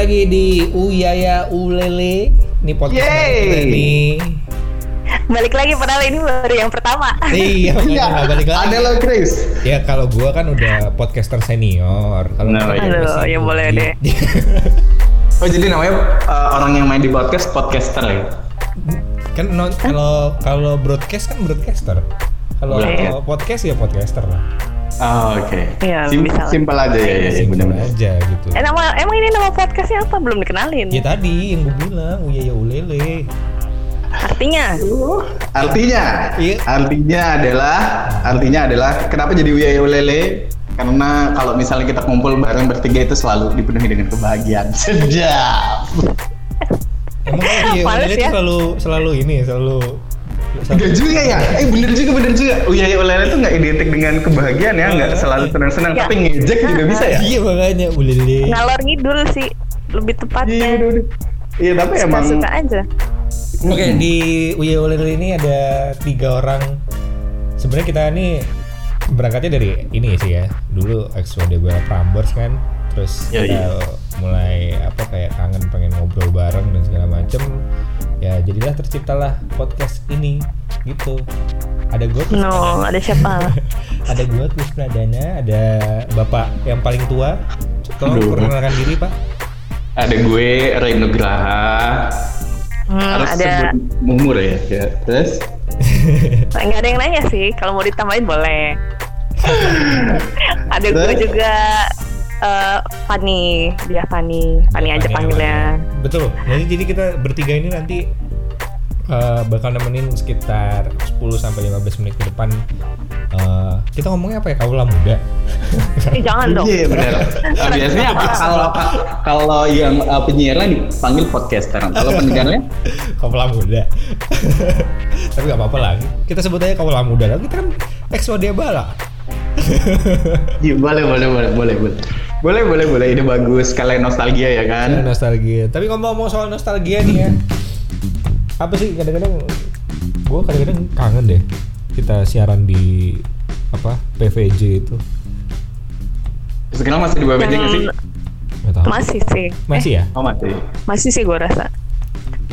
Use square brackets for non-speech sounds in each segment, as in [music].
lagi di Uyaya Ulele. Ini podcast kita nih. Balik lagi padahal ini baru yang pertama. Iya, [laughs] Iya, nggak balik lagi. ada lo Chris. Ya kalau gua kan udah podcaster senior. Kalau Nah, kan iya. Aduh, masih ya boleh deh. Oh jadi namanya uh, orang yang main di podcast podcaster ya? kan non- kalau kalau broadcast kan broadcaster. Kalau Broadcast. podcast ya podcaster lah. Oh, oke. Iya, Sim- bisa lah. Simpel aja ya, ya, ya Simpel benar-benar. aja gitu. Eh, nama, emang ini nama podcastnya apa? Belum dikenalin. Ya tadi yang gue bilang Uyaya Ulele. Artinya? Artinya, Iya. artinya adalah, artinya adalah kenapa jadi Uyaya Ulele? Karena kalau misalnya kita kumpul bareng bertiga itu selalu dipenuhi dengan kebahagiaan. [laughs] Sedap. Emang Males Ulele itu ya. selalu selalu ini selalu Enggak juga ya? Eh bener juga, bener juga. Uyaya Ulele itu nggak identik dengan kebahagiaan ya, nggak selalu senang-senang, Iya. tapi ngejek juga bisa ya? Iya makanya Ulele. Ngalor ngidul sih. Lebih Iya, tepatnya. udah. Iya, tapi emang Suka-suka aja. Oke di Uya Ulele ini ada tiga orang. Sebenarnya kita ini berangkatnya dari ini sih ya. Dulu ex-Wadebara Prambors kan. Terus Iya, kita iya. mulai apa kayak kangen pengen ngobrol bareng dan segala macem. Ya jadilah terciptalah podcast ini gitu. Ada gue No, ada siapa? [laughs] ada gue terus Pradana, ada bapak yang paling tua. Tolong Aduh. perkenalkan diri pak. ada gue Ray Nugraha. Hmm, Harus ada sebut umur ya, ya. Terus [laughs] nggak ada yang nanya sih. Kalau mau ditambahin boleh. [laughs] ada gue juga eh Fanny, dia Fanny, Fanny aja Fanny panggilnya. namanya. Betul. Jadi jadi kita bertiga ini nanti eh, bakal nemenin sekitar 10 sampai 15 menit ke depan. Eh, kita ngomongnya apa ya? Kaula muda. [laughs] Eh jangan dong. Iya benar. Nah, [laughs] biasanya kalau kalau yang uh, penyiarnya dipanggil podcaster. Kalau pendengarnya kaula muda. [laughs] Tapi gak apa-apa lah. Kita sebut aja kaula muda. Kita kan ex bala. Iya, boleh, boleh, boleh, boleh, boleh. Boleh, boleh, boleh. Ini bagus. Kalian nostalgia ya kan? nostalgia. Tapi ngomong-ngomong soal nostalgia nih ya. Apa sih kadang-kadang gue kadang-kadang kangen deh kita siaran di apa PVJ itu. Sekarang masih di bawah Yang nggak sih? Masih sih. Masih ya? Oh masih. Masih sih gue rasa.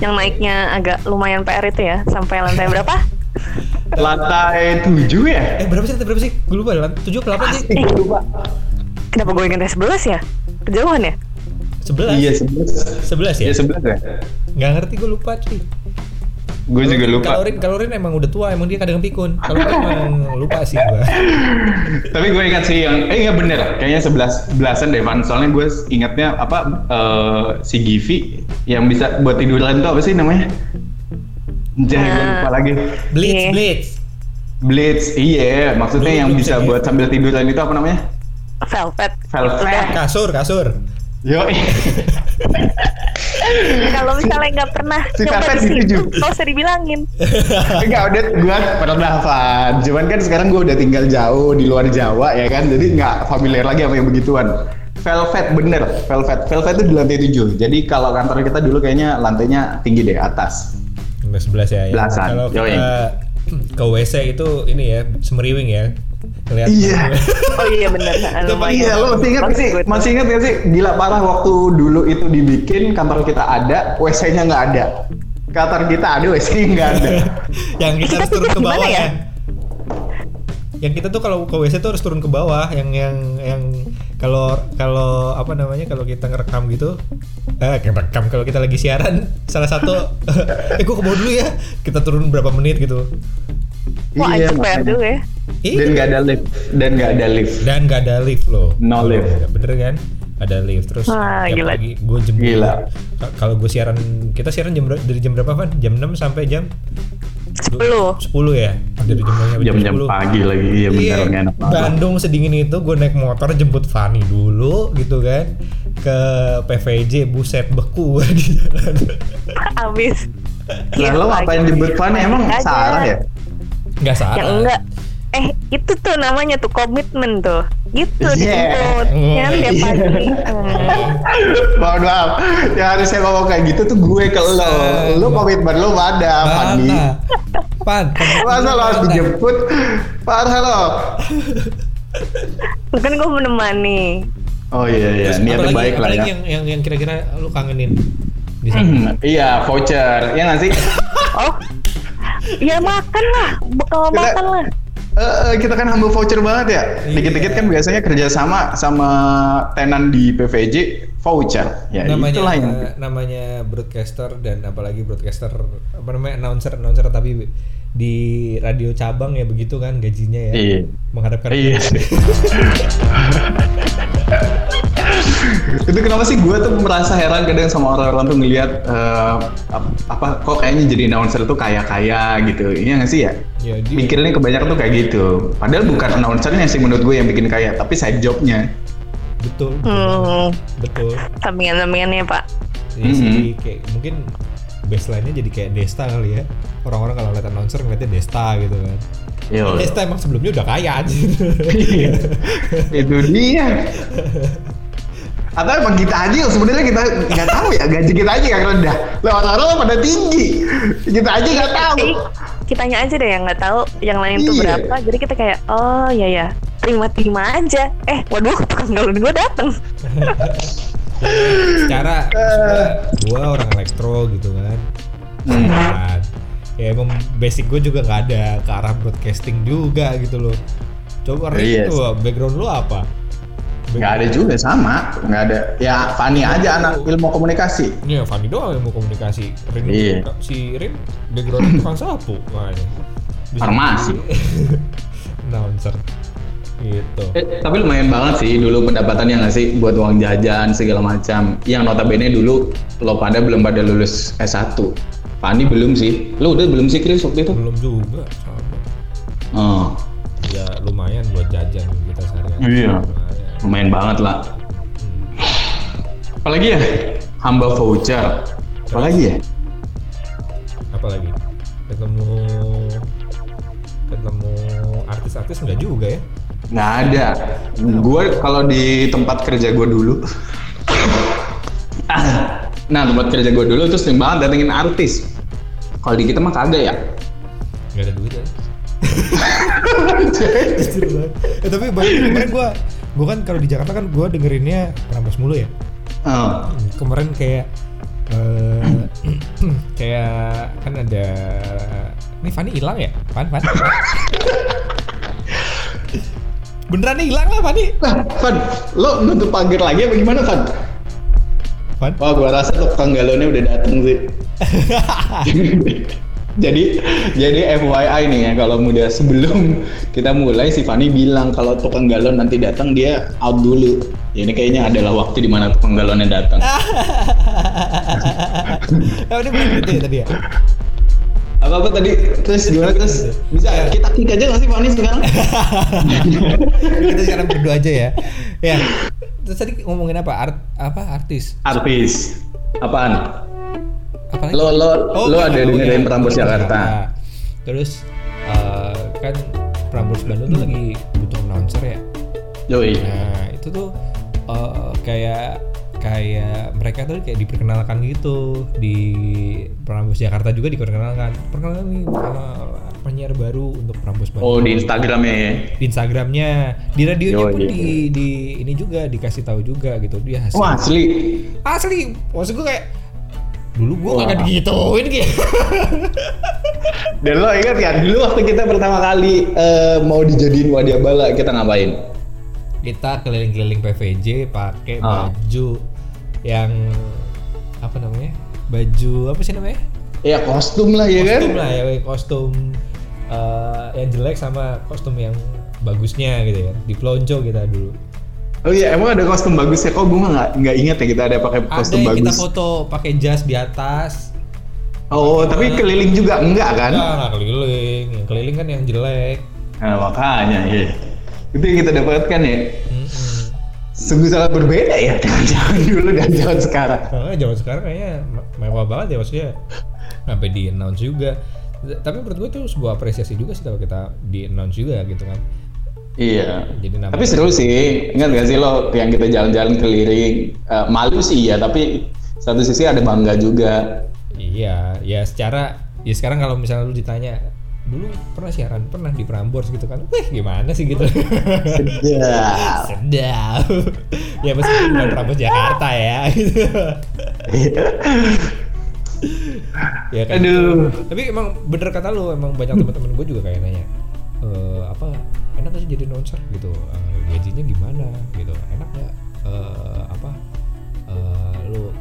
Yang naiknya agak lumayan PR itu ya, sampai lantai berapa? Lantai tujuh ya? Eh berapa sih? Berapa sih? Gue lupa. lan- Tujuh ke delapan sih? Eh, gue lupa. Kenapa gue ingatnya 11 ya? Kejauhan ya? Sebelas. Iya sebelas. Sebelas ya? Iya sebelas ya. Nggak ngerti gue lupa cuy. Gue juga lupa. Kalau Rin, kalau Rin emang udah tua, emang dia kadang pikun. Kalau gue [laughs] emang lupa sih gue. [laughs] Tapi gue ingat sih yang eh nggak bener, kayaknya sebelas belasan deh Van. Soalnya gue ingatnya apa eh, si Givi yang bisa buat tiduran tuh apa sih namanya? Jangan Nah. lupa lagi. Blitz, Iya. blitz. Blitz, iya, maksudnya Dulu yang bisa bisa buat sambil tiduran itu apa namanya? Velvet. Velvet. Kasur, kasur. Yo, Kalau misalnya nggak pernah Si coba Velvet di situ, setuju. nggak usah dibilangin. enggak udah gue pernah Van. Cuman kan sekarang gue udah tinggal jauh di luar Jawa ya kan, jadi nggak familiar lagi sama yang begituan. Velvet bener, Velvet. Velvet itu di lantai 7. Jadi kalau kantor kita dulu kayaknya lantainya tinggi deh atas. Nomor sebelas ya. ya. Belasan, Kalau yoi. kita ke WC itu ini ya semeriwing ya. Kelihatan. Iya. [laughs] Oh iya lumayan. Iya, lo masih ingat sih? Masih ingat gak sih? Gila parah waktu dulu itu dibikin kantor kita ada, WC-nya nggak ada. Kantor kita ada, WC-nya nggak ada. [laughs] yang kita, Kita harus turun ke bawah ya? ya. Yang kita tuh kalau ke WC tuh harus turun ke bawah. Yang yang yang kalau kalau apa namanya kalau kita ngerekam gitu, eh ngerekam kalau kita lagi siaran salah satu, [laughs] eh gue ke bawah dulu ya. Kita turun berapa menit gitu. Wah, Iya, dulu ya. Iya. Dan nggak ada lift, dan nggak ada lift. dan nggak ada lift loh. No lift. Ya, bener kan? Ada lift terus Wah, tiap gila. pagi gue. Gila. Kalau gue siaran kita siaran jam dari jam berapa Van? Jam 6 sampai jam 10. 10 ya. Dari jam 6 sampai jam, 10. pagi lagi, iya bener Iya, nggak enak banget. Bandung sedingin itu gue naik motor jemput Fani dulu gitu kan ke PVJ buset beku gue di jalan. Abis. Nah, lo ngapain jemput Fanny? Emang Aja. Sarah ya? Nggak salah. Yang enggak. Eh, itu tuh namanya tuh komitmen tuh. Gitu Yeah. dijemput. Kan tiap pagi. Mohon maaf, yang harusnya ngomong kayak gitu tuh gue ke lo. Lo komitmen lo ada, Fanny. Mana? Pan, [laughs] Masa lo harus dijemput? Parah lo. [laughs] Kan gue menemani. Oh iya iya, apalagi- baik lah ya. yang, yang yang kira-kira lu kangenin di sana. Hmm, iya, voucher. Ya nggak sih? Oh, ya makan lah, bekal makan lah. Eh, eh, kita kan hamba voucher banget ya. Iya. Dikit-dikit kan biasanya kerja sama sama tenan di PVJ voucher. Ya namanya itulah yang namanya broadcaster dan apalagi broadcaster apa namanya announcer announcer tapi di radio cabang ya begitu kan gajinya ya Iya. menghadapkan Iya. [laughs] itu kenapa sih gue tuh merasa heran kadang sama orang-orang tuh ngelihat eh, ap- apa kok kayaknya jadi announcer tuh kaya-kaya gitu iya nggak sih ya ya mikirnya kebanyakan tuh kayak gitu padahal bukan announcernya sih menurut gue yang bikin kaya tapi side jobnya betul betul, Hmm, betul. sampingan-sampingannya pak. Jadi Mhm. sih kayak mungkin baseline-nya jadi kayak Desta kali ya orang-orang kalau lihat announcer ngeliatnya Desta gitu kan Yo. Desta emang sebelumnya udah kaya aja Iya. [laughs] itu dia atau emang kita aja yang sebenarnya kita nggak tahu ya gaji kita aja yang rendah lah orang-orang pada tinggi kita aja nggak tahu Jadi kitanya aja deh yang nggak tahu yang lain tuh Iya. berapa. Jadi kita kayak oh ya ya terima-terima aja. Eh waduh tukang galon gue dateng. [laughs] secara gua orang elektro gitu kan Hmm. Kan. ya emang basic gue juga nggak ada ke arah broadcasting juga gitu loh coba Rick Iya tuh background lu apa nggak ada juga sama nggak ada ya Fani aja anak ilmu komunikasi Iya, Fanny doang yang mau komunikasi. Rin Iya. si Rin background [clears throat] tukang sapu makanya. Bisa Farmasi. [laughs] Announcer. Gitu. Eh, tapi lumayan banget sih dulu pendapatannya nggak sih buat uang jajan segala macam yang notabene dulu lo pada belum pada lulus S1 Fani belum sih lo udah belum sih Chris waktu itu Belum juga sama. oh Ya lumayan buat jajan kita sehari-hari. Iya. Lumayan. Lumayan banget lah. Apalagi ya? Hamba voucher. Apalagi ya? Apalagi? Ketemu ketemu artis-artis enggak juga ya? nggak ada. Gue kalau di tempat kerja gue dulu. Nah tempat kerja gue dulu tuh sering banget datengin artis. Kalau di kita mah kagak ya. Enggak ada duit ya. [laughs] [laughs] Eh, tapi banyak kemarin gua gua kan kalau di Jakarta kan gua dengerinnya Prambors mulu ya. Oh. kemarin kayak eh [clears throat] kayak kan ada ini Fanny hilang ya Fan Fan [laughs] beneran nih hilang lah Fanny Nah, Van, lo nutup pagar lagi apa gimana, Van? Fan Wah, gua rasa tuh tukang galonnya udah dateng sih. [laughs] jadi, jadi FYI nih ya, kalau mudah sebelum kita mulai si Fani bilang kalau tukang galon nanti datang dia out dulu. Ya, ini kayaknya adalah waktu di mana tukang galonnya datang. [laughs] bener gitu ya tadi ya apa apa tadi? Terus gimana terus? Bisa kita kick aja nggak sih Fani sekarang? [laughs] kita sekarang berdua aja ya ya terus tadi ngomongin apa art apa artis Artis. Apaan? Apa lagi? Lo lo lo iya, ada oh, dengerin iya. Prambors Jakarta. terus eh, kan Prambors Bandung tuh lagi butuh announcer ya Yoi. Nah itu tuh eh, kayak kayak mereka tuh kayak diperkenalkan gitu di Prambors Jakarta juga diperkenalkan perkenalkan nih penyiar baru untuk Prambors Bandung Oh di Instagramnya ya. di Instagramnya di radionya Yo, pun iya. di, di ini juga dikasih tahu juga gitu dia hasil Wah asli. asli maksud gue kayak dulu gue kagak digituin gitu Dan lo ingat kan dulu waktu kita pertama kali eh, mau dijadiin wadah bala kita ngapain? kita keliling-keliling PVJ pakai Ah. baju yang apa namanya baju apa sih namanya Ya kostum lah ya kan? kostum lah ya kostum eh, yang jelek sama kostum yang bagusnya gitu ya di pelonco kita dulu Oh iya emang ada kostum bagus ya? Kok gue mah nggak nggak inget ya kita ada pakai ada kostum yang kita bagus. foto pakai jas di atas Oh tapi keliling juga enggak kan? enggak nggak keliling yang keliling kan yang jelek Nah makanya ya. Itu yang kita dapatkan ya. Mm-mm. Sungguh sangat berbeda ya dengan [laughs] zaman dulu dan zaman sekarang. Karena zaman sekarang kayaknya me- mewah banget ya maksudnya sampai di announce juga. Tapi menurut gue itu sebuah apresiasi juga sih kalau kita di announce juga gitu kan. Iya. Jadi namanya Tapi seru sih, ingat gak sih lo yang kita jalan-jalan keliling, Eh, malu sih ya, tapi satu sisi ada bangga juga. Iya, ya secara ya sekarang kalau misalnya lu ditanya dulu pernah siaran pernah di Prambors gitu kan, wih gimana sih gitu. Sedap. [laughs] Sedap. ya meskipun bukan Prambors Jakarta ya gitu. ya kan Aduh. tapi emang bener kata lu emang banyak teman-teman gue juga kayak nanya "Eh, apa enak sih jadi announcer gitu Eh, gajinya gimana gitu. Enak gak Eh, apa eh, lu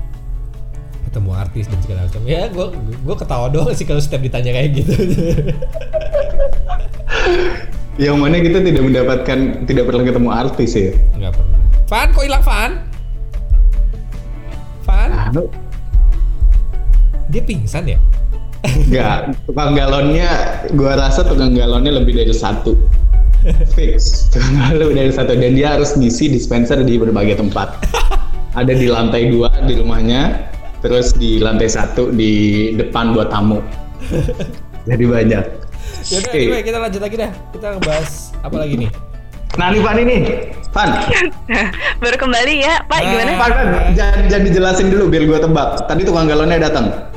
ketemu artis dan segala macam. Ya gue gue ketawa doang sih kalau setiap ditanya kayak gitu. [laughs] Yang mana kita tidak mendapatkan, tidak pernah ketemu artis ya. nggak pernah. Fan kok hilang Fan Fan Anu, dia pingsan ya? Enggak, tukang galonnya, gua rasa tukang galonnya lebih dari satu. Fix, lebih dari satu dan dia harus ngisi dispenser di berbagai tempat. Ada di lantai dua di rumahnya, terus di lantai satu di depan buat tamu. Jadi banyak. Yaudah, Oke. anyway, kita lanjut lagi dah. Kita ngebahas apa lagi nih? Nah nih Pan ini, Pan, [laughs] Baru kembali ya, Pak. Gimana? Pan, Pan, jangan, jangan dijelasin dulu biar gua tebak. Tadi tukang galonnya datang.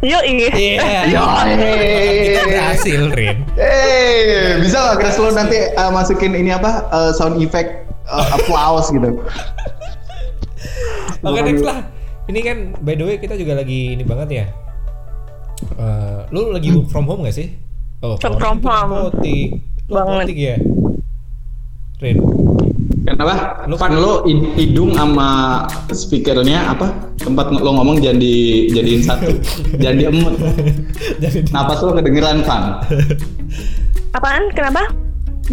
Yuk, iya. [laughs] Iya. Kita berhasil, Rin. Eh, bisa nggak Chris lo nanti uh, masukin ini apa uh, sound effect uh, applause gitu? [laughs] Oke, next lah. Ini kan by the way kita juga lagi ini banget ya. Eh, lu lagi work from home gak sih? Oh, Work from home. Apotik. Lu Banget. apotik ya? Rin. Kenapa? Lu- Pan lo hid- hidung sama speakernya apa? Tempat lo ngomong jadi jadiin satu. [laughs] Jadi Napas lo kedengeran Pan. Apaan? Kenapa?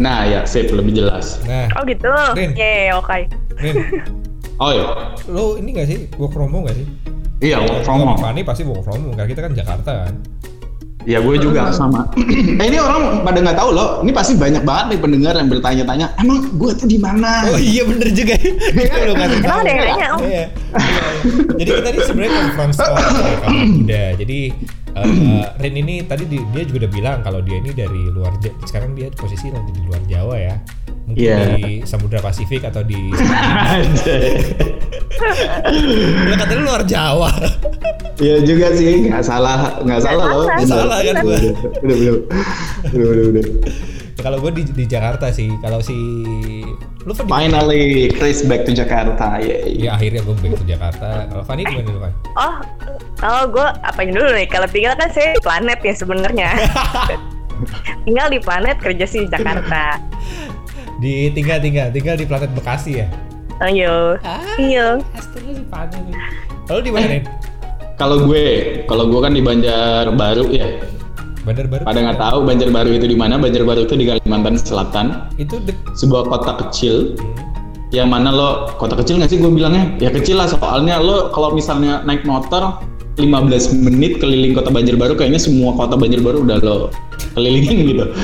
Nah ya, sip lebih jelas. Nah, Oh gitu. Rin. Yeay, oke. Rin, [laughs] Oh iya, lu ini gak sih work from home gak sih? iya work from Gua sama home. Fani pasti work from home karena kita kan Jakarta kan. Ya gue juga sama. eh ini orang pada nggak tahu loh. Ini pasti banyak banget nih pendengar yang bertanya-tanya. Emang gue tuh di mana? Oh iya bener juga ya. Itu lu ngasih Emang tahu. ada yang nanya, Om? Iya. Jadi kita tadi sebenarnya confront store ya, muda. Jadi eh, Rin ini tadi di- dia juga udah bilang kalau dia ini dari luar sekarang dia posisi lagi di luar Jawa ya. Mungkin Iya. di Samudra Pasifik atau di [laughs] Lu katanya lu luar Jawa. Iya juga sih, nggak salah, nggak salah loh. salah. Bener. Salah kan gua. Udah, udah, udah, udah, udah, udah. Kalau gue di, di Jakarta sih. Kalau si lu Fan di- Finally, Chris back to Jakarta. Ya akhirnya gue balik ke Jakarta. Kalau Fani gimana lu kan? Oh, oh gue apain dulu nih? Kalau tinggal kan saya di planet ya sebenarnya. [laughs] tinggal di planet kerja sih di Jakarta. Di tinggal tinggal tinggal di planet Bekasi ya. Ayo. Iya. Astaga si Fani nih. Lalu di mana? Kalau gue, kalau gue kan di Banjarbaru ya. Bandar Baru. Pada nggak tahu Banjarbaru itu di mana? Banjarbaru itu di Kalimantan Selatan, Itu dek sebuah kota kecil. Yang mana lo kota kecil nggak sih gue bilangnya? Ya kecil lah soalnya lo kalau misalnya naik motor 15 menit keliling kota Banjarbaru kayaknya semua kota Banjarbaru udah lo kelilingin gitu.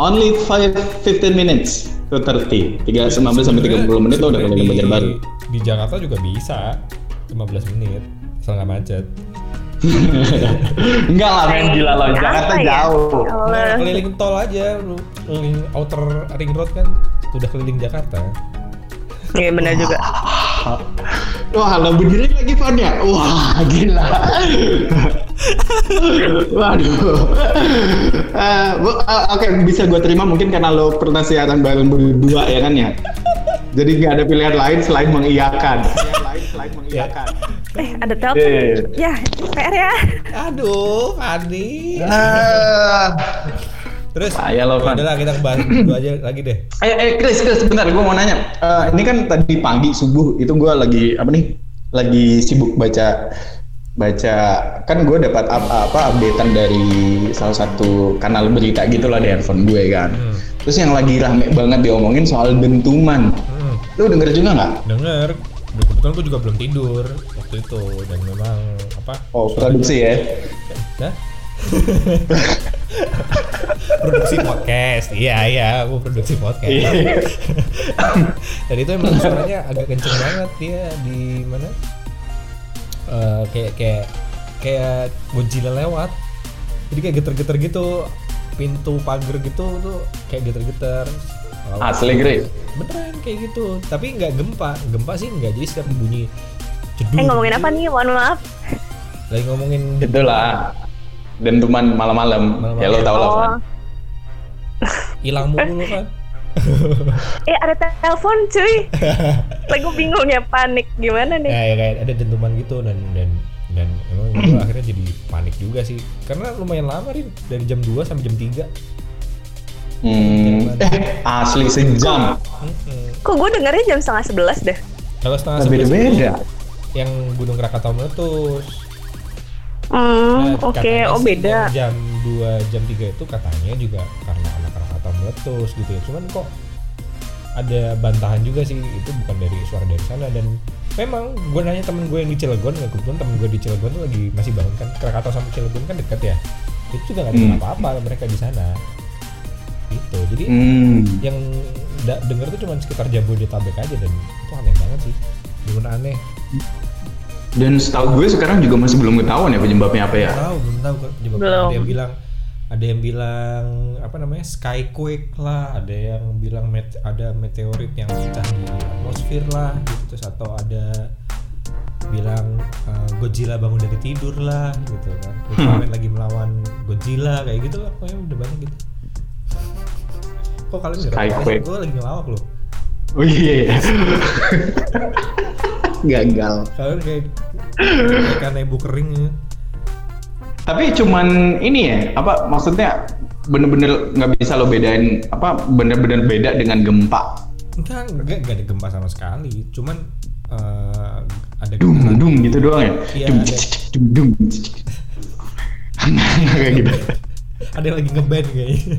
Only 5 15 minutes to 30. 3 15 sampai 30 menit lo udah keliling di, Banjarbaru. Di Jakarta juga bisa 15 menit asal nggak macet. [laughs] Enggak lah men gila lo, Jakarta Jakarta ya? jauh. Ya. Nah, keliling tol aja, lu keliling outer ring road kan sudah keliling Jakarta. Iya benar juga. Wah, lo benerin lagi Van ya? Wah, gila. Waduh. Eh, bu- eh, Oke, bisa gue terima mungkin karena lo pernah siaran bareng berdua ya kan ya. Jadi nggak ada pilihan lain selain mengiyakan. Pilihan lain selain mengiyakan. Eh, ada telepon. Eh. Ya, PR ya. Aduh, Fani. Ah. Terus, Payah lo, Fan. udah kita bahas [clears throat] itu aja lagi deh. Eh, eh Chris, Chris, sebentar, gue mau nanya. Eh, ini kan tadi pagi subuh itu gue lagi apa nih? Lagi sibuk baca baca kan gue dapat apa, apa updatean dari salah satu kanal berita gitu lah di handphone gue kan. Hmm. Terus yang lagi rame banget diomongin soal dentuman. Hmm, Lu denger juga nggak? denger. Kebetulan gue juga belum tidur waktu itu dan memang apa? Oh, produksi ya. Hah? [laughs] produksi podcast iya iya aku produksi podcast Iya. [laughs] dan itu emang suaranya agak kenceng banget dia di mana Eh, kayak kayak kayak Godzilla lewat jadi kayak geter-geter gitu pintu pagar gitu tuh kayak geter-geter Asli, Chris. beneran kayak gitu. Tapi nggak gempa. Gempa sih nggak. Jadi setiap bunyi jeduk Eh ngomongin apa nih? Mohon maaf. lagi ngomongin Itulah. Dentuman malam-malam. Ya lo tau lah, Oh, hilang mulu [laughs] lu kan eh ada telepon cuy. [laughs] Lagi gue bingung ya panik. Gimana nih? Nah, ya kayak ada dentuman gitu dan dan dan emang gue akhirnya jadi panik juga sih. Karena lumayan lama nih dari jam 2 sampai jam 3 Hmm. Eh, asli sejam. kok gue dengarnya jam setengah sebelas deh? Kalau setengah sebelas beda-beda. itu yang Gunung Krakatau meletus. Hmm Nah, oke. katanya oh beda. yang jam 2 jam 3 itu katanya juga karena anak Krakatau meletus gitu ya. Cuman kok ada bantahan juga sih. Itu bukan dari suara dari sana. Dan memang gue nanya temen gue yang di Cilegon nggak kebetulan temen gue di Cilegon tuh lagi masih bangun kan. Krakatau sama Cilegon kan dekat ya. Itu juga nggak ada Hmm. apa-apa mereka di sana gitu jadi Hmm. yang da- denger tuh cuma sekitar Jabodetabek aja dan itu aneh banget sih bener aneh Dan setahu gue sekarang juga masih belum ketahuan ya penyebabnya apa ya. tahu belum tahu Belum. ada yang bilang ada yang bilang apa namanya skyquake lah ada yang bilang met- ada meteorit yang pecah di atmosfer lah gitu terus atau ada bilang uh, Godzilla bangun dari tidur lah gitu kan [laughs] Ultraman lagi melawan Godzilla kayak gitu lah pokoknya udah banyak gitu kok kalian Skyquake. gue lagi ngelawak loh Oh iya. Gagal. kalian kayak kayak kanebo kering ya Tapi cuman ini ya, apa maksudnya bener-bener nggak bisa lo bedain apa bener-bener beda dengan gempa. enggak enggak enggak ada gempa sama sekali cuman uh, ada Dung getaran. dung gitu doang ya. Iya, Dung, ada. dung dung. [laughs] Kayak gitu. ada yang lagi ngeband kayaknya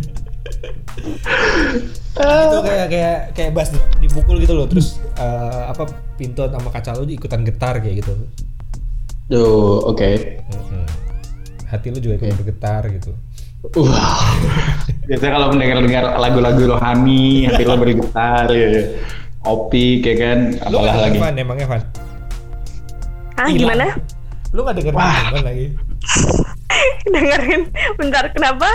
itu kayak kayak kayak bass dipukul gitu loh terus eh, apa pintu sama kaca lu ikutan getar kayak gitu Tuh, oke. Mhm. hati lu juga kayak bergetar gitu Wah. Biasanya kalau mendengar-dengar lagu-lagu rohani, hati lo bergetar ya. ya. Opik ya kan, apalah lagi. denger Van emangnya Van ah gimana lu nggak denger Wah. Lagi [laughs] dengerin bentar kenapa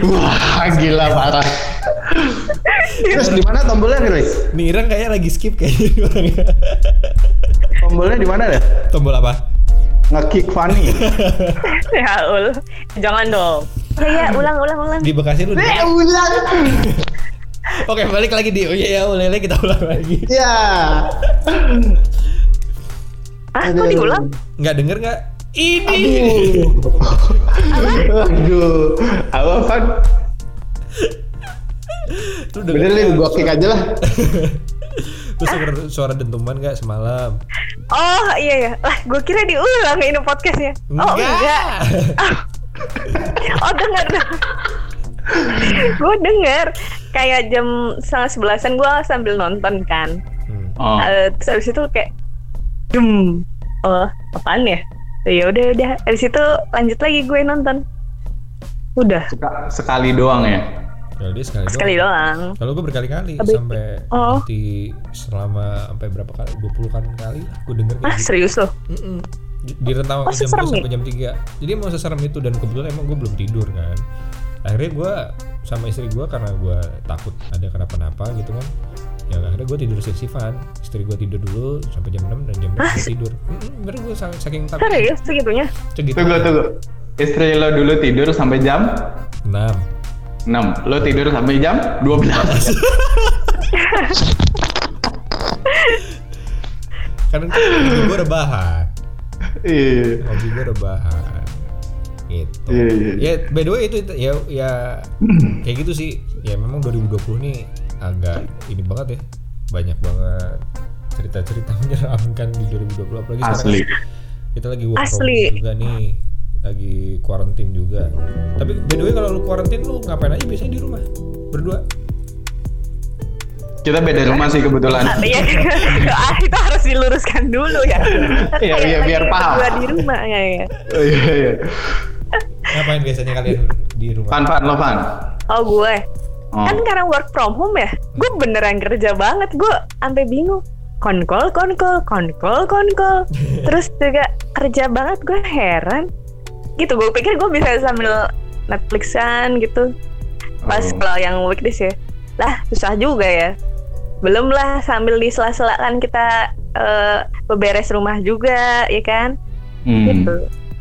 Wah, gila parah. Terus di mana tombolnya nih, Riz? nih Irang kayak lagi skip kayaknya. [laughs] Tombolnya di mana deh? tombol apa Nge-kick funny. [laughs] ya ul jangan dong ya, ya ulang ulang ulang di Bekasi lu Eh, denger? ulang. oke balik lagi di oh iya ya ulele kita ulang lagi Ya. ah kok diulang nggak denger nggak ini Aduh. Aduh. Apa, denger Bener nih, gua kick aja lah. [laughs] Terus denger suara dentuman gak semalam? oh iya ya lah gue kira diulang ini podcastnya oh enggak [laughs] oh denger gue denger kayak jam setengah sebelasan gue sambil nonton kan Hmm. Oh. Eh, terus abis itu kayak dum oh apaan ya ya udah udah abis itu lanjut lagi gue nonton udah Seka- sekali doang ya. Kalau dia sekali, sekali doang. doang Kalau gue berkali-kali sampai Oh. nanti selama sampai berapa kali? 20 kan kali gue denger kayak ah gitu. serius loh Mm-mm. Di, di rentang Oh, jam 2 seserem sampai jam 3 Jadi emang seserem itu dan kebetulan emang gue belum tidur kan Akhirnya gue sama istri gue karena gue takut ada kenapa-napa gitu kan Ya akhirnya gue tidur sif-sifan Istri gue tidur dulu sampai jam 6 dan jam 6 gue tidur Mm-mm, Bener gue saking takut serius segitunya Segitu Tunggu, tunggu. Istri lo dulu tidur sampai jam 6 6. Lo tidur sampai jam 12. [laughs] Kan hobi gue rebahan Iya. Hobi gue rebahan Gitu Iya, iya. Ya by the way itu, itu ya ya kayak gitu sih. Ya memang 2020 nih agak ini banget ya. Banyak banget cerita-cerita [laughs] menyeramkan di 2020 apalagi sekarang Asli. kita lagi work Asli. juga nih. Lagi quarantine juga. Tapi by the way kalau lu quarantine lu ngapain aja biasanya di rumah? Berdua? Kita beda rumah sih kebetulan. Ah, iya [laughs] ah, itu harus diluruskan dulu ya Iya, iya, biar paham. berdua di rumah ya, ya. Oh, iya, iya. Ngapain biasanya kalian di rumah? Fan, fan, lo fan. oh gue Oh. kan karena work from home ya gue beneran kerja banget gue sampai bingung. Konkol konkol konkol konkol. [laughs] Terus juga kerja banget gue heran. Gitu gue pikir gue bisa sambil Netflixan gitu. Pas Oh. kalau yang weekdays ya. Lah susah juga ya. Belum lah sambil di sela-sela kan kita eh, beberes rumah juga ya kan? Hmm. gitu.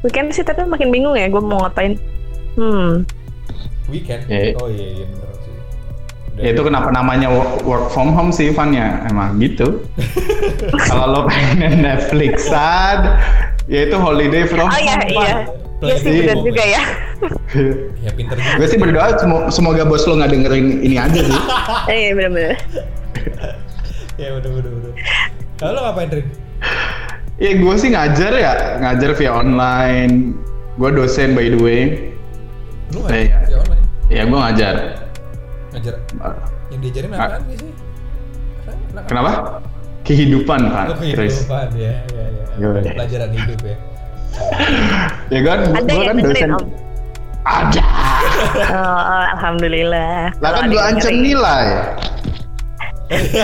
Weekend sih tapi makin bingung ya gue mau ngapain. Hmm. Weekend? Eh. Oh iya iya bener Ya itu kenapa namanya wo- work from home sih Van ya emang gitu. [laughs] Kalau lo pengen Netflixan, ya itu holiday from Oh iya home. iya. Iya sih Iya. benar juga ya. Ya pinter juga. Gue sih berdoa semo- semoga bos lo nggak dengerin ini aja sih. [laughs] Iya benar-benar. Ya udah. Kalau lo ngapain Rin? Ya gue sih ngajar ya, ngajar via online. Gue dosen by the way. Lu ngajar iya. ya online? Ya gue ngajar. Ngajar yang diajarin Ah. apaan sih? Anak- Kenapa? Kehidupan kan, Oh, Chris. kehidupan ya, ya, ya. Iya. Pelajaran hidup ya. [laughs] Ya kan, Ada gue yang kan dosen. om. Ada. Oh, [laughs] oh, alhamdulillah. Lah kan yang ancam nilai. [laughs]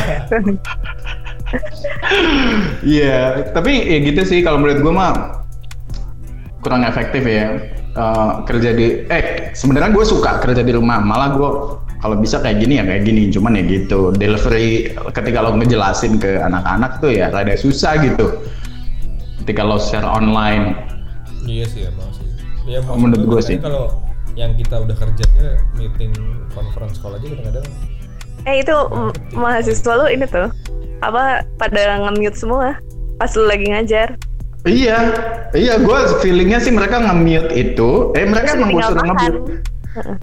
Iya, tapi ya gitu sih kalau menurut gue mah kurang efektif ya Eh, kerja di eh sebenarnya gue suka kerja di rumah malah gue kalau bisa kayak gini ya kayak gini cuman ya gitu delivery ketika lo ngejelasin ke anak-anak tuh ya rada susah gitu ketika lo share online Iya sih emang sih. Ya maksud Menurut kadang sih. Kalau yang kita udah kerja ya meeting conference call aja kadang-kadang Eh itu mahasiswa lu ini tuh apa pada nge-mute semua pas lu lagi ngajar. Iya, iya, gue feelingnya sih mereka nge-mute itu. Eh mereka Terus emang gue tinggal suruh makan. nge-mute. Heeh.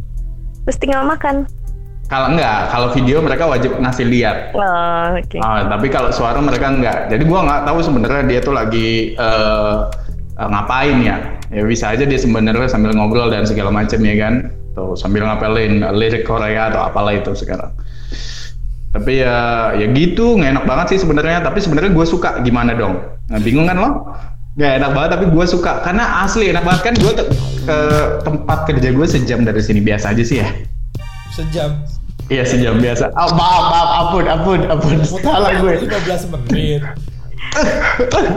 Terus tinggal makan. Kalau enggak, kalau video mereka wajib ngasih lihat. Oh, oke. Ah, tapi kalau suara mereka enggak. Jadi gue nggak tahu sebenarnya dia tuh lagi eh, eh, ngapain ya. Ya bisa aja dia sebenarnya sambil ngobrol dan segala macam ya kan. Tuh sambil ngapelin lirik Korea atau apalah itu sekarang. Tapi ya ya gitu, nggak enak banget sih sebenarnya. Tapi sebenarnya gue suka gimana dong? Nah, bingung kan lo? Nggak enak banget tapi gue suka karena asli enak banget kan gue ke tempat kerja gue sejam dari sini biasa aja sih ya. sejam. Iya sejam biasa. Oh, maaf maaf ampun ampun ampun salah gue. 15 menit.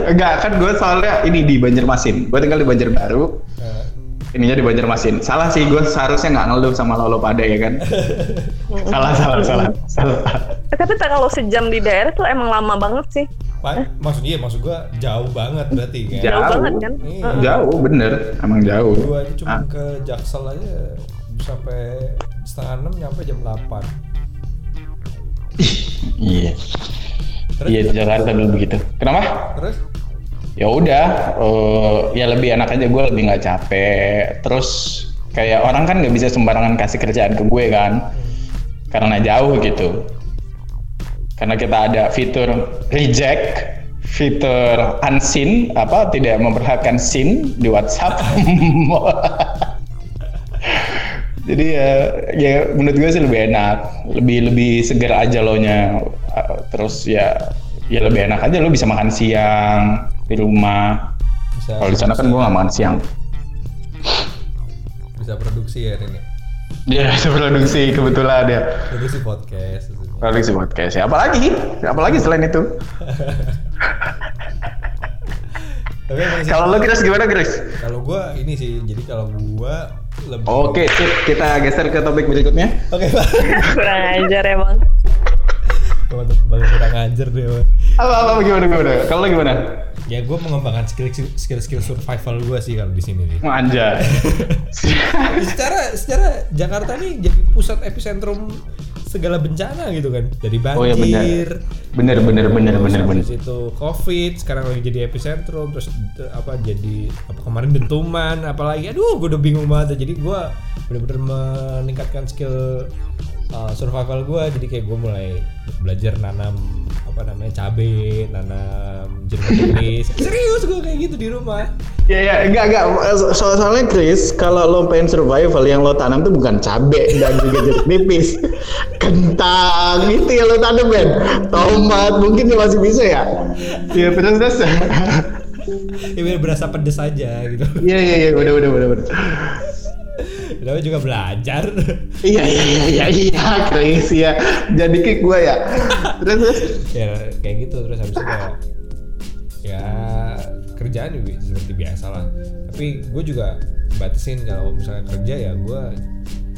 Enggak kan gue soalnya ini di Banjarmasin. Gue tinggal di Banjarbaru. Nah, Ininya di Banjarmasin. Salah sih gue seharusnya nggak ngeluh sama lo pada ya kan. [laughs] salah salah salah salah. Eh, Tapi tak kalau sejam di daerah tuh emang lama banget sih. Pak, maksud iya maksud gua jauh banget berarti kan. Jauh. Jauh banget kan? Iya. Jauh bener, emang jauh. Gua aja cuma Ah. ke Jaksel aja sampai setengah enam nyampe jam 8 Iya. Iya di Jakarta dulu begitu. Kenapa? Terus? Ya udah, eh, ya lebih enak aja gue lebih nggak capek. Terus kayak orang kan nggak bisa sembarangan kasih kerjaan ke gue kan, karena jauh gitu. Karena kita ada fitur reject, fitur unseen, apa tidak memperhatikan scene di WhatsApp. [laughs] Jadi ya, ya menurut gue sih lebih enak, lebih lebih segar aja lo nya. Terus ya, ya lebih enak aja lo bisa makan siang di rumah. Kalau di sana kan gue nggak makan siang. bisa produksi ya ini. Dia bisa produksi kebetulan ya. Produksi podcast. Produksi podcast ya. Apalagi, apalagi selain itu. Kalau lo Chris gimana Chris? kalau gua ini sih, jadi kalau gua lebih Oke, sip. Kita geser ke topik berikutnya. Oke, Pak. [laughs] Kurang ajar emang. Teman-teman balik kurang ajar deh. Apa apa gimana gimana? Kalau gimana? Ya gue mengembangkan skill skill skill survival gue sih kalau di sini nih. Anjay. [laughs] secara secara Jakarta nih jadi pusat epicentrum segala bencana gitu kan dari banjir Oh, iya. Bener bener bener bener bener. habis itu covid sekarang lagi jadi epicentrum terus eh, apa jadi apa kemarin dentuman apalagi aduh gue udah bingung banget jadi gue bener-bener meningkatkan skill uh, survival gue jadi kayak gue mulai belajar nanam apa namanya cabe nanam jeruk nipis [laughs] serius gue kayak gitu di rumah. Ya ya enggak enggak. Soal soalnya Chris kalau lo pengen survival yang lo tanam tuh bukan cabe [laughs] dan juga jeruk nipis. [laughs] Kentang itu yang lo tanam Ben. Tomat mungkin ya masih bisa ya? Iya terus terus ya biar berasa pedes aja gitu. Iya iya iya. Udah udah udah udah Namanya juga belajar [laughs] iya iya iya iya iya Chris ya jadi kick gue ya terus ya kayak gitu terus habis itu kayak ya kerjaan juga seperti biasa lah tapi gue juga batasin kalau misalnya kerja ya gue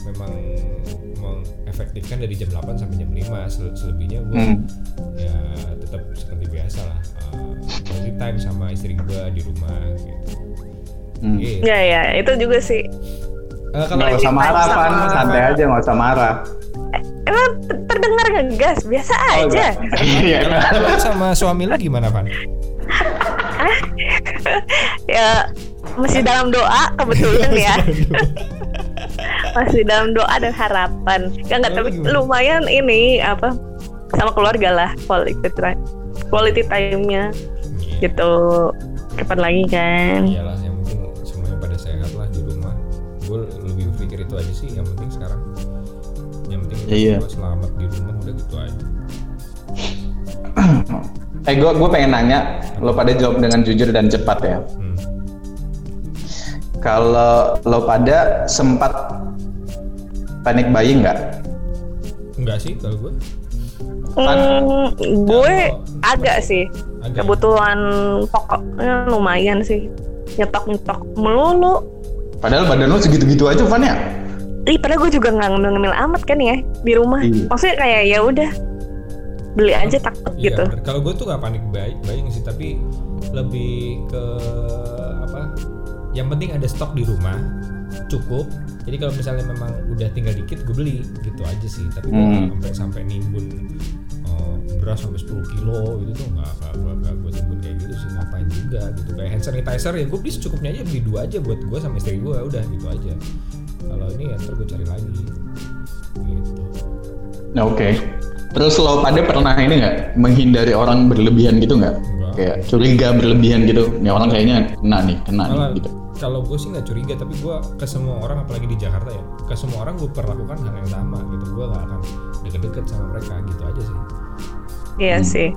memang mengefektifkan dari jam 8 sampai jam 5 Sel- selebihnya gue Hmm. ya tetap seperti biasa lah uh, quality time sama istri gue di rumah gitu Hmm. Gitu. Ya ya itu juga sih. Eh, kalau nggak usah marah Sama- Van santai aja nggak usah marah emang ter- terdengar ngegas biasa Oh, aja. Iya. Sama suami lu gimana, Van? ya masih dalam doa kebetulan ya. masih dalam doa dan harapan. Ya enggak Kalau tapi lumayan ini apa sama keluarga lah quality time quality time-nya gitu. Kapan lagi kan? Iyalah, yang Berpikir itu aja sih. Yang penting sekarang, yang penting kita Iya. semua selamat di rumah udah gitu aja. [clears throat] Eh gue gue pengen nanya, lo pada jawab dengan jujur dan cepat ya. Hmm. Kalau lo pada sempat panic buying nggak? Enggak sih kalau gue. Hmm, gue agak sih. Agak. Kebutuhan pokoknya lumayan sih. Nyetok-nyetok melulu. Padahal badan lo segitu-gitu aja Van ya? Ih, padahal gue juga nggak ngemil-ngemil amat kan ya di rumah. Iya. Maksudnya kayak ya udah beli aja takut Iya, gitu. Kalau gue tuh gak panik buy- buying sih, tapi lebih ke apa? Yang penting ada stok di rumah cukup. Jadi kalau misalnya memang udah tinggal dikit, gue beli gitu aja sih. Tapi gue Hmm. sampai sampai nimbun beras sampai 10 kilo gitu tuh nggak nggak nggak gue timbun kayak gitu sih ngapain juga gitu kayak hand sanitizer ya gue beli secukupnya aja beli dua aja buat gue sama istri gue udah gitu aja kalau ini ya ntar gue cari lagi gitu Nah, Oke. Terus lo pada pernah ini nggak menghindari orang berlebihan gitu nggak? Kayak curiga berlebihan gitu. Nih orang kayaknya kena nih, kena Malah nih gitu. kalau gue sih nggak curiga tapi gue ke semua orang apalagi di Jakarta ya ke semua orang gue perlakukan hal yang sama gitu gue gak akan deket-deket sama mereka gitu aja sih Iya Hmm. sih.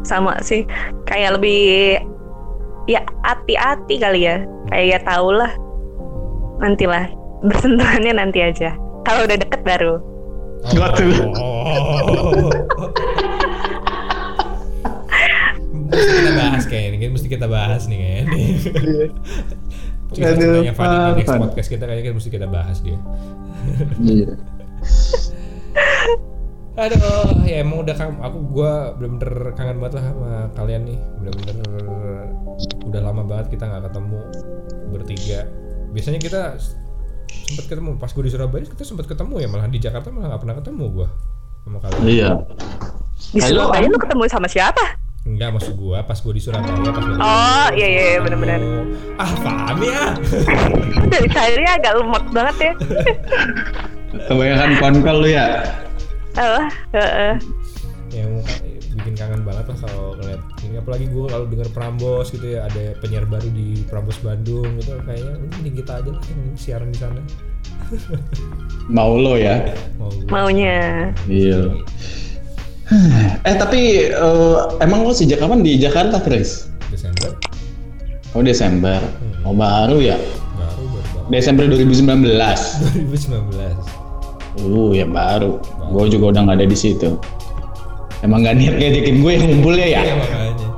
Sama sih. Kayak lebih ya hati-hati kali ya. Kayak ya tau lah. Nantilah bersentuhannya nanti aja. Kalau udah deket baru. Gak tuh. Oh. mesti kita bahas kayaknya ini mesti kita bahas nih kayaknya Cerita Aduh, ceritanya Fadi di next podcast kita kayaknya mesti kita bahas dia Iya. Aduh, ya emang udah kan aku gua bener-bener kangen banget lah sama kalian nih. Bener-bener udah lama banget kita nggak ketemu bertiga. Biasanya kita sempat ketemu pas gue di Surabaya kita sempat ketemu ya malah di Jakarta malah nggak pernah ketemu gua sama kalian. Iya. Di Halo, Surabaya lu ketemu sama siapa? Enggak maksud gua pas gua di Surabaya pas gua di Oh, iya, iya, iya, ketemu. bener-bener. Ah paham ya. Dari tadi agak lemot banget ya. Kebanyakan konkol lu ya. Oh, heeh. yang bikin kangen banget lah kalau ngeliat ini apalagi gue kalau denger Prambos gitu ya ada penyiar baru di Prambos Bandung gitu kayaknya ini kita aja lah yang siaran di sana [laughs] Mau lo ya. mau gua. Maunya. Iya. [sighs] Eh tapi eh, emang lo sejak kapan di Jakarta, Chris? Desember Oh Desember. Oh baru ya. baru baru banget Desember 2019. 2019 [laughs] Uh ya baru. Gue juga udah nggak ada di situ. Emang gak niat ngajakin gue yang ngumpul ya ya? ya makanya ngumpul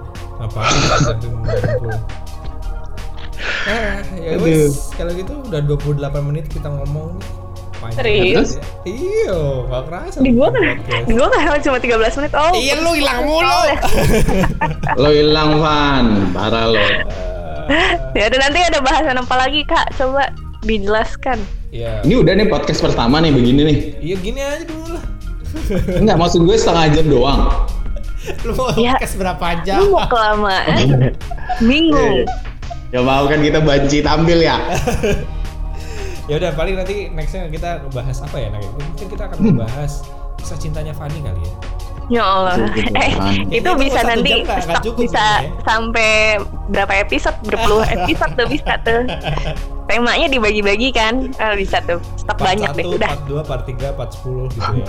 ah ya wes kalau gitu udah 28 menit kita ngomong nih. Panjang Serius? ya. Iya, gak kerasa. Di gua kan, di gua kan cuma 13 menit. Oh, Iya lu hilang mulu. [laughs] Lo hilang Van, parah lo. ya udah nanti ada bahasan apa lagi kak? Coba dijelaskan. Iya. Ini udah nih podcast pertama nih begini nih. Iya gini aja dulu lah. Enggak maksud gue setengah jam doang. Lu mau Ya. podcast berapa jam? Lu mau kelamaan? [laughs] Bingung. Ya mau kan kita banci tampil ya. [laughs] ya udah paling nanti nextnya kita bahas apa ya? Nah, mungkin kita akan membahas kisah cintanya Fanny kali ya. Ya Allah. Gitu, Eh, kan. itu Itu bisa satu nanti jam cukup bisa sebenarnya. sampai berapa episode? Berpuluh [laughs] episode tuh bisa tuh. [laughs] Temanya dibagi-bagi kan? Eh, bisa tuh. Stok Part banyak deh. 1, Udah. part 2, part 3, part 10 gitu ya.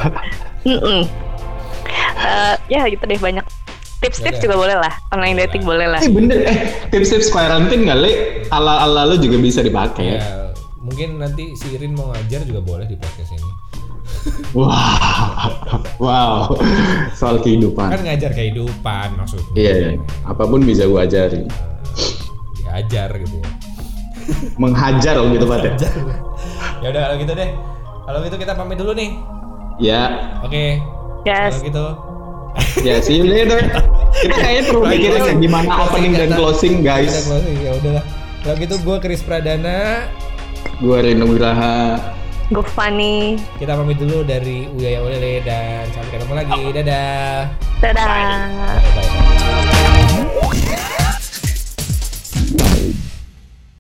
[laughs] Eh, ya gitu deh banyak. Tips-tips Ya juga boleh lah. Online dating boleh lah. Eh bener, eh tips-tips quarantine kali ala-ala lo juga bisa dipakai. ya, mungkin nanti si Irin mau ngajar juga boleh di podcast ini. [laughs] Wow, wow, soal Kan kehidupan. ngajar kehidupan maksudnya. Iya, iya. apa pun bisa gue ajari. Diajar gitu ya. Menghajar lo gitu Pak ya. ya udah kalau gitu deh. Kalau gitu kita pamit dulu nih. Ya, Oke. Yes. Kalau gitu. ya see you later. Kita kayaknya perlu mikirin ya gimana opening dan closing Kita guys. closing ya udahlah. Kalau gitu gue Chris Pradana. Gue Reno Wiraha. Go funny. Kita pamit dulu dari Uyaya Olele dan sampai ketemu lagi. Dadah. Dadah.